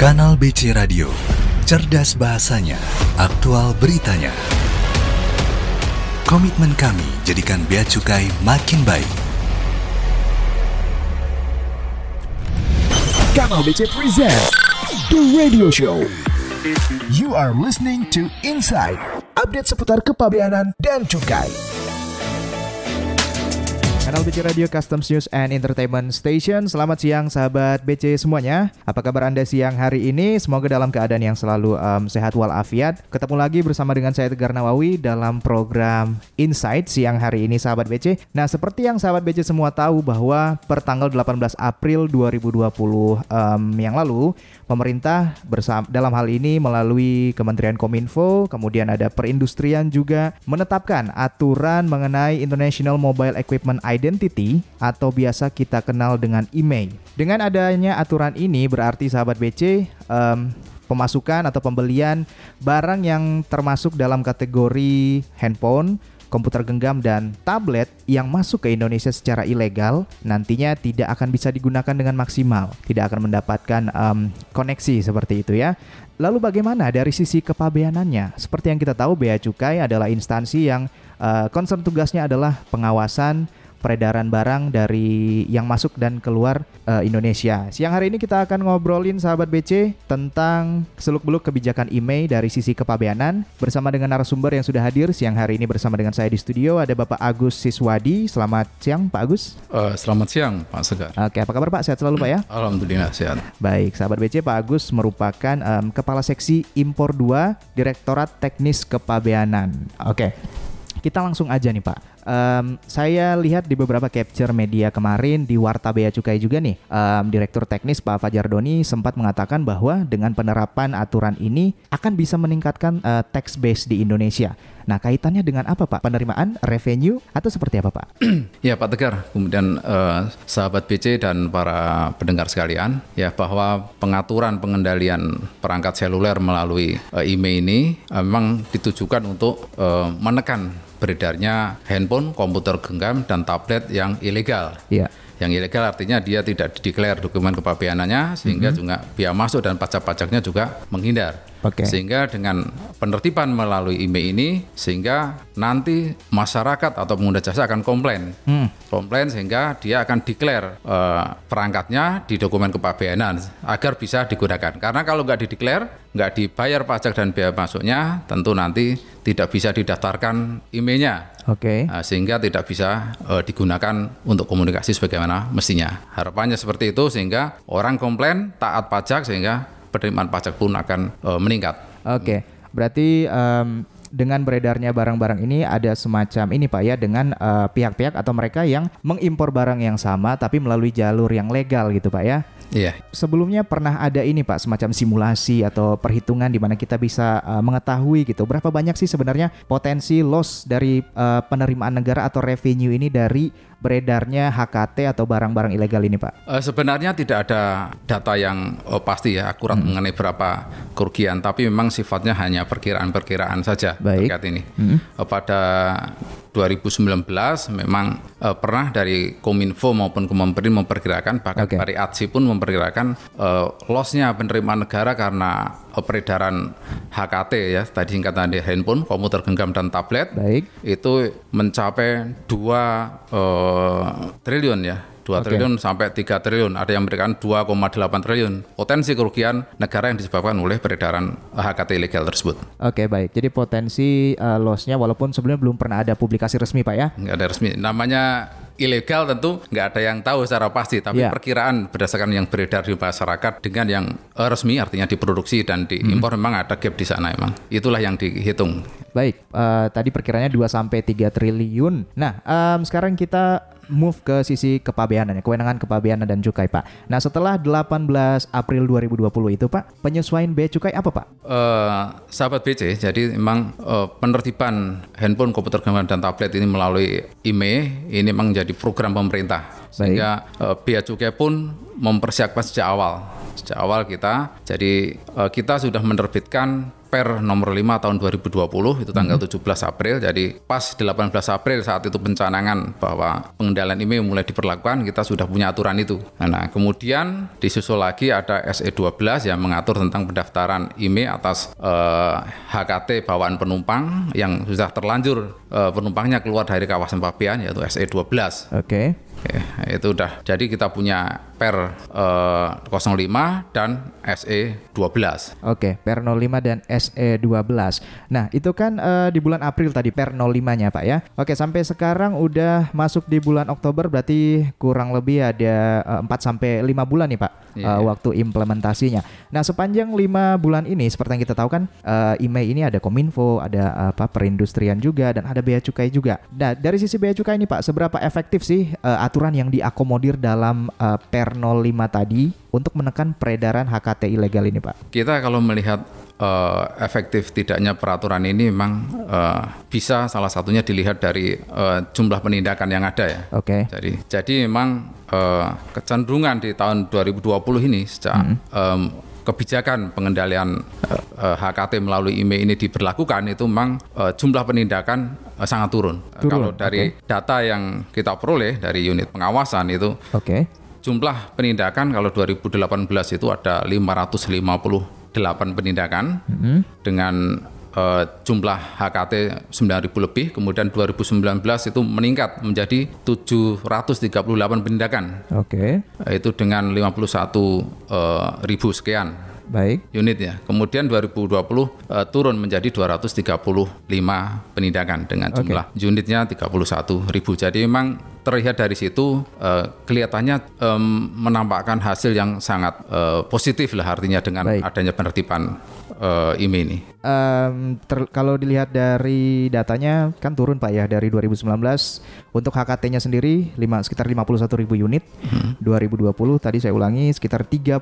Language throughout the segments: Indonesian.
Kanal BC Radio, cerdas bahasanya, aktual beritanya. Komitmen kami jadikan Bea Cukai makin baik. Kanal BC present The Radio Show. You are listening to Inside, update seputar kepabeanan dan cukai. Kanal BC Radio Customs News and Entertainment Station. Selamat siang sahabat BC semuanya. Apa kabar Anda siang hari ini? Semoga dalam keadaan yang selalu um, sehat walafiat. Ketemu lagi bersama dengan saya Tegar Nawawi Dalam program Insight siang hari ini sahabat BC Nah seperti yang sahabat BC semua tahu bahwa Per tanggal 18 April 2020 um, yang lalu Pemerintah bersama, dalam hal ini melalui Kementerian Kominfo Kemudian ada perindustrian juga Menetapkan aturan mengenai International Mobile Equipment Identity atau biasa kita kenal dengan IMEI. Dengan adanya aturan ini berarti sahabat BC um, pemasukan atau pembelian barang yang termasuk dalam kategori handphone, komputer genggam dan tablet yang masuk ke Indonesia secara ilegal nantinya tidak akan bisa digunakan dengan maksimal, tidak akan mendapatkan um, koneksi seperti itu ya. Lalu bagaimana dari sisi kepabeanannya? Seperti yang kita tahu, Bea Cukai adalah instansi yang uh, concern tugasnya adalah pengawasan peredaran barang dari yang masuk dan keluar uh, Indonesia. Siang hari ini kita akan ngobrolin sahabat BC tentang seluk-beluk kebijakan IMEI dari sisi kepabeanan bersama dengan narasumber yang sudah hadir siang hari ini bersama dengan saya di studio ada Bapak Agus Siswadi. Selamat siang Pak Agus. Uh, selamat siang Pak Segar. Oke, apa kabar Pak? Sehat selalu Pak ya? Alhamdulillah sehat. Baik, sahabat BC Pak Agus merupakan um, Kepala Seksi Impor 2 Direktorat Teknis Kepabeanan. Oke. Kita langsung aja nih Pak um, saya lihat di beberapa capture media kemarin di Warta Bea Cukai juga nih, um, Direktur Teknis Pak Fajar Doni sempat mengatakan bahwa dengan penerapan aturan ini akan bisa meningkatkan uh, tax base di Indonesia. Nah, kaitannya dengan apa Pak? Penerimaan, revenue, atau seperti apa Pak? ya Pak Tegar, kemudian uh, sahabat BC dan para pendengar sekalian, ya bahwa pengaturan pengendalian perangkat seluler melalui uh, IMEI ini uh, memang ditujukan untuk uh, menekan beredarnya handphone, komputer genggam, dan tablet yang ilegal. Iya. Yang ilegal artinya dia tidak dideklar dokumen kepabeanannya sehingga mm -hmm. juga biaya masuk dan pajak-pajaknya juga menghindar. Okay. Sehingga dengan penertiban melalui IMEI ini sehingga nanti masyarakat atau pengguna jasa akan komplain. Hmm. Komplain sehingga dia akan declare uh, perangkatnya di dokumen kepabeanan agar bisa digunakan. Karena kalau nggak dideklar, nggak dibayar pajak dan biaya masuknya, tentu nanti tidak bisa didaftarkan IMEI-nya. Oke. Okay. Nah, sehingga tidak bisa uh, digunakan untuk komunikasi sebagaimana mestinya. Harapannya seperti itu sehingga orang komplain taat pajak sehingga penerimaan pajak pun akan uh, meningkat. Oke. Okay. Berarti um, dengan beredarnya barang-barang ini ada semacam ini Pak ya dengan pihak-pihak uh, atau mereka yang mengimpor barang yang sama tapi melalui jalur yang legal gitu Pak ya. Iya. Sebelumnya pernah ada ini Pak semacam simulasi atau perhitungan di mana kita bisa uh, mengetahui gitu berapa banyak sih sebenarnya potensi loss dari uh, penerimaan negara atau revenue ini dari beredarnya HKT atau barang-barang ilegal ini, Pak? Uh, sebenarnya tidak ada data yang oh, pasti ya akurat hmm. mengenai berapa kerugian, tapi memang sifatnya hanya perkiraan-perkiraan saja Baik. terkait ini. Hmm. Uh, pada 2019 memang uh, pernah dari Kominfo maupun Kemenperin memperkirakan bahkan okay. dari ATSI pun memperkirakan uh, lossnya penerimaan negara karena uh, peredaran HKT ya tadi singkatan dari handphone, komputer genggam dan tablet Baik. itu mencapai 2 uh, triliun ya 2 okay. triliun sampai 3 triliun, ada yang memberikan 2,8 triliun. Potensi kerugian negara yang disebabkan oleh peredaran HKT ilegal tersebut. Oke, okay, baik. Jadi potensi uh, lossnya walaupun sebelumnya belum pernah ada publikasi resmi, Pak ya? Nggak ada resmi. Namanya ilegal tentu nggak ada yang tahu secara pasti, tapi yeah. perkiraan berdasarkan yang beredar di masyarakat dengan yang uh, resmi artinya diproduksi dan diimpor hmm. memang ada gap di sana emang. Itulah yang dihitung. Baik, uh, tadi perkiraannya 2 sampai 3 triliun. Nah, um, sekarang kita move ke sisi kepabeanan ya, kewenangan kepabeanan dan cukai, Pak. Nah, setelah 18 April 2020 itu, Pak, penyesuaian bea cukai apa, Pak? Uh, sahabat BC, jadi memang uh, penertiban handphone, komputer genggam dan tablet ini melalui IME ini memang menjadi program pemerintah. Sehingga uh, bea cukai pun mempersiapkan sejak awal sejak awal kita. Jadi eh, kita sudah menerbitkan Per nomor 5 tahun 2020 itu tanggal 17 April. Jadi pas 18 April saat itu pencanangan bahwa pengendalian IMEI mulai diperlakukan, kita sudah punya aturan itu. Nah, kemudian disusul lagi ada SE 12 yang mengatur tentang pendaftaran IMEI atas eh, HKT bawaan penumpang yang sudah terlanjur eh, penumpangnya keluar dari kawasan pabean yaitu SE 12. Oke. Oke, itu udah. Jadi kita punya per eh, 05 dan SE 12. Oke, per 05 dan SE 12. Nah, itu kan eh, di bulan April tadi per 05-nya, Pak ya. Oke, sampai sekarang udah masuk di bulan Oktober berarti kurang lebih ada eh, 4 sampai 5 bulan nih, Pak. Eh, iya. waktu implementasinya. Nah, sepanjang 5 bulan ini seperti yang kita tahu kan eh, IMEI ini ada Kominfo, ada apa perindustrian juga dan ada bea cukai juga. Nah, dari sisi bea cukai ini, Pak, seberapa efektif sih eh, aturan yang diakomodir dalam eh, per 05 tadi untuk menekan peredaran HKT ilegal ini, Pak? Kita kalau melihat eh, efektif tidaknya peraturan ini memang eh, bisa salah satunya dilihat dari eh, jumlah penindakan yang ada ya. Oke. Jadi jadi memang eh, kecenderungan di tahun 2020 ini sejak em, kebijakan pengendalian eh, HKT melalui IMEI ini diberlakukan itu memang eh, jumlah penindakan sangat turun. Eh, Turun, Kalau dari data yang kita peroleh dari unit pengawasan itu Oke. jumlah penindakan kalau 2018 itu ada 558 penindakan dengan eh, jumlah HKT 9.000 lebih kemudian 2019 itu meningkat menjadi 738 penindakan Oke. Eh, itu dengan 51 eh, ribu sekian Baik. unit ya. Kemudian 2020 eh, turun menjadi 235 penindakan dengan jumlah unitnya 31 ribu. Jadi memang terlihat dari situ eh, kelihatannya em, menampakkan hasil yang sangat eh, positif lah artinya dengan Baik. adanya penertiban eh, IMEI ini. Em, ter- kalau dilihat dari datanya kan turun Pak ya dari 2019 untuk HKT-nya sendiri lima, sekitar 51 ribu unit. 2020 tadi saya ulangi sekitar 31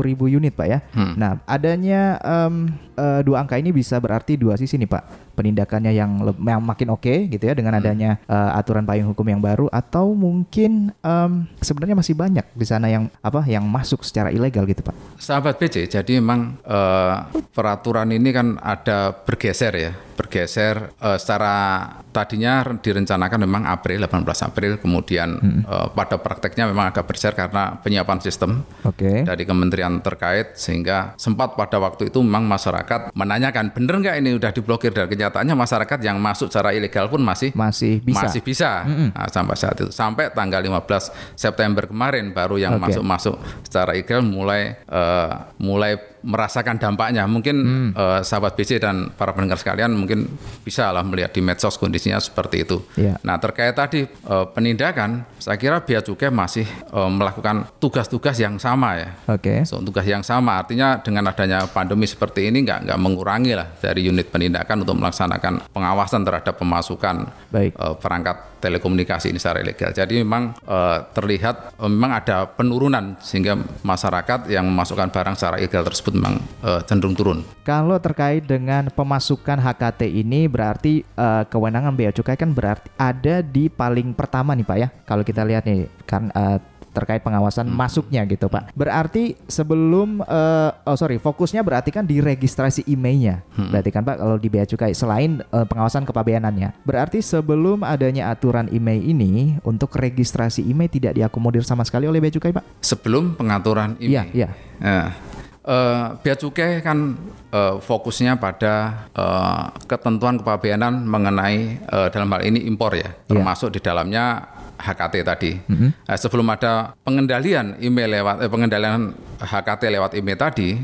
ribu unit Pak ya. Nah adanya em, eh, dua angka ini bisa berarti dua sisi nih Pak penindakannya yang, yang makin oke gitu ya dengan adanya eh, aturan payung hukum yang baru atau mungkin em, sebenarnya masih banyak di sana yang apa yang masuk secara ilegal gitu Pak? Sahabat BC, jadi memang eh, peraturan ini kan ada bergeser ya, bergeser eh, secara tadinya direncanakan memang April 18 April, kemudian eh, pada prakteknya memang agak bergeser karena penyiapan sistem oke. dari kementerian terkait sehingga sempat pada waktu itu memang masyarakat menanyakan bener nggak ini udah diblokir? Dan kenyataannya masyarakat yang masuk secara ilegal pun masih masih bisa. masih bisa. Nah, sampai saat itu. Sampai tanggal 15 September kemarin baru yang masuk-masuk secara ilegal mulai eh, mulai merasakan dampaknya mungkin eh, sahabat BC dan para pendengar sekalian mungkin bisa lah melihat di medsos kondisinya seperti itu. Iya. Nah terkait tadi eh, penindakan saya kira Bea Cukai masih eh, melakukan tugas-tugas yang sama ya. oke So, tugas yang sama artinya dengan adanya pandemi seperti ini nggak nggak mengurangi lah dari unit penindakan untuk melaksanakan pengawasan terhadap pemasukan Baik. eh, perangkat telekomunikasi ini secara ilegal. Jadi memang eh, terlihat eh, memang ada penurunan sehingga masyarakat yang memasukkan barang secara ilegal tersebut memang eh, cenderung turun. Kalau terkait dengan pemasukan HKT ini berarti eh, kewenangan bea cukai kan berarti ada di paling pertama nih Pak ya. Kalau kita lihat nih kan eh, terkait pengawasan masuknya gitu Pak. Berarti sebelum eh, oh sorry fokusnya berarti kan di registrasi IMEI-nya. Berarti kan Pak kalau di bea cukai selain eh, pengawasan kepabeanannya. Berarti sebelum adanya aturan IMEI ini untuk registrasi IMEI tidak diakomodir sama sekali oleh bea cukai Pak. Sebelum pengaturan ini. Iya, iya. Nah, eh, bea cukai kan eh, fokusnya pada eh, ketentuan kepabeanan mengenai eh, dalam hal ini impor ya, termasuk di dalamnya HKT tadi. Nah, sebelum ada pengendalian email lewat eh, pengendalian HKT lewat email tadi,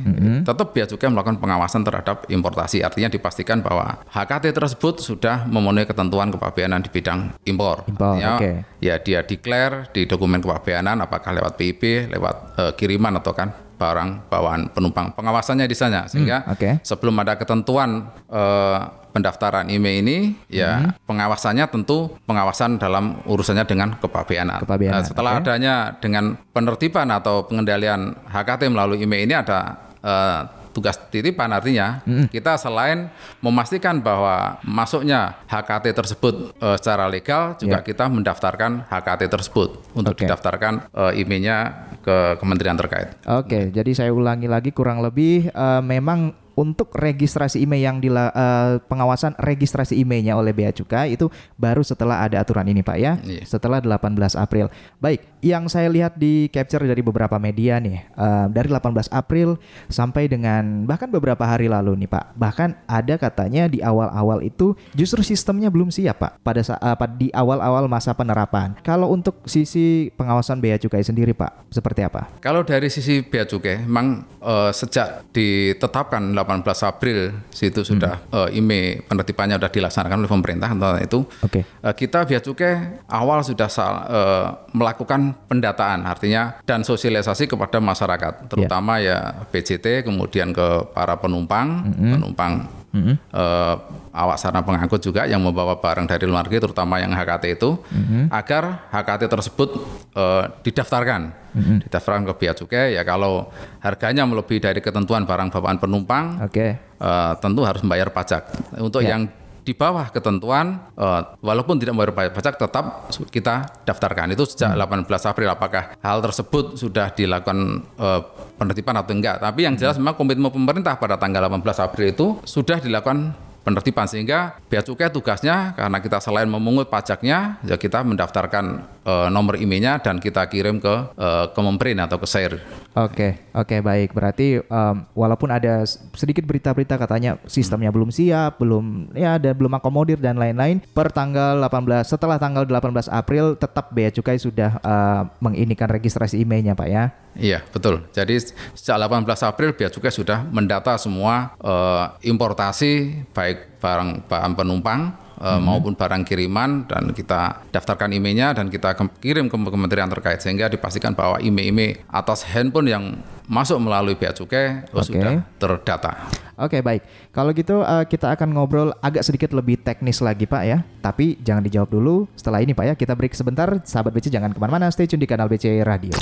tetap bea cukai melakukan pengawasan terhadap importasi. Artinya dipastikan bahwa HKT tersebut sudah memenuhi ketentuan kepabeanan di bidang impor. Impor, Artinya, oke. ya dia declare di dokumen kepabeanan apakah lewat PIP, lewat eh, kiriman atau kan barang bawaan penumpang. Pengawasannya di sana sehingga Hmm, oke. sebelum ada ketentuan eh, pendaftaran IMEI ini ya Hmm. pengawasannya tentu pengawasan dalam urusannya dengan kepabeanan. Kepabeanan, Nah, setelah oke. adanya dengan penertiban atau pengendalian HKT melalui IMEI ini ada eh, tugas titipan artinya kita selain memastikan bahwa masuknya HKT tersebut eh, secara legal juga Ya. kita mendaftarkan HKT tersebut untuk Oke. didaftarkan eh, IMEI-nya ke kementerian terkait. Oke, jadi saya ulangi lagi kurang lebih uh, memang untuk registrasi IMEI yang di uh, pengawasan registrasi IMEI-nya oleh Bea Cukai itu baru setelah ada aturan ini Pak ya. Iya. Setelah 18 April. Baik, yang saya lihat di capture dari beberapa media nih uh, dari 18 April sampai dengan bahkan beberapa hari lalu nih Pak. Bahkan ada katanya di awal-awal itu justru sistemnya belum siap Pak pada saat uh, di awal-awal masa penerapan. Kalau untuk sisi pengawasan Bea Cukai sendiri Pak, seperti apa? Kalau dari sisi Bea Cukai memang uh, sejak ditetapkan 18 April situ sudah hmm. uh, IME penertibannya sudah dilaksanakan oleh pemerintah tentang itu. Okay. Uh, kita Bea Cukai awal sudah uh, melakukan pendataan artinya dan sosialisasi kepada masyarakat terutama yeah. ya PJT kemudian ke para penumpang, mm -hmm. penumpang mm-hmm. uh, awak sarana pengangkut juga yang membawa barang dari luar negeri terutama yang HKT itu mm-hmm. agar HKT tersebut uh, didaftarkan mm-hmm. didaftarkan ke bea cukai ya kalau harganya melebihi dari ketentuan barang bawaan penumpang okay. uh, tentu harus membayar pajak untuk yeah. yang di bawah ketentuan uh, walaupun tidak membayar pajak tetap kita daftarkan itu sejak hmm. 18 April apakah hal tersebut sudah dilakukan uh, penertiban atau enggak tapi yang jelas hmm. memang komitmen pemerintah pada tanggal 18 April itu sudah dilakukan penertiban sehingga bea cukai tugasnya karena kita selain memungut pajaknya ya kita mendaftarkan e, nomor IMEI-nya dan kita kirim ke e, Kemenperin atau ke SAIR. Oke, okay, oke okay, baik. Berarti um, walaupun ada sedikit berita-berita katanya sistemnya hmm. belum siap, belum ya dan belum akomodir dan lain-lain, per tanggal 18 setelah tanggal 18 April tetap bea cukai sudah uh, menginikan registrasi IMEI-nya, Pak ya. Iya, betul. Jadi sejak 18 April bea cukai sudah mendata semua uh, importasi baik barang barang penumpang hmm. maupun barang kiriman dan kita daftarkan emailnya dan kita kirim ke kementerian terkait sehingga dipastikan bahwa email-email atas handphone yang masuk melalui bea cukai okay. sudah terdata. Oke okay, baik, kalau gitu uh, kita akan ngobrol agak sedikit lebih teknis lagi Pak ya. Tapi jangan dijawab dulu. Setelah ini Pak ya kita break sebentar. Sahabat BC jangan ke mana-mana, stay tune di kanal BC Radio.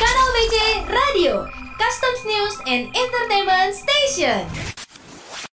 Kanal BC Radio, Customs News and Entertainment Station.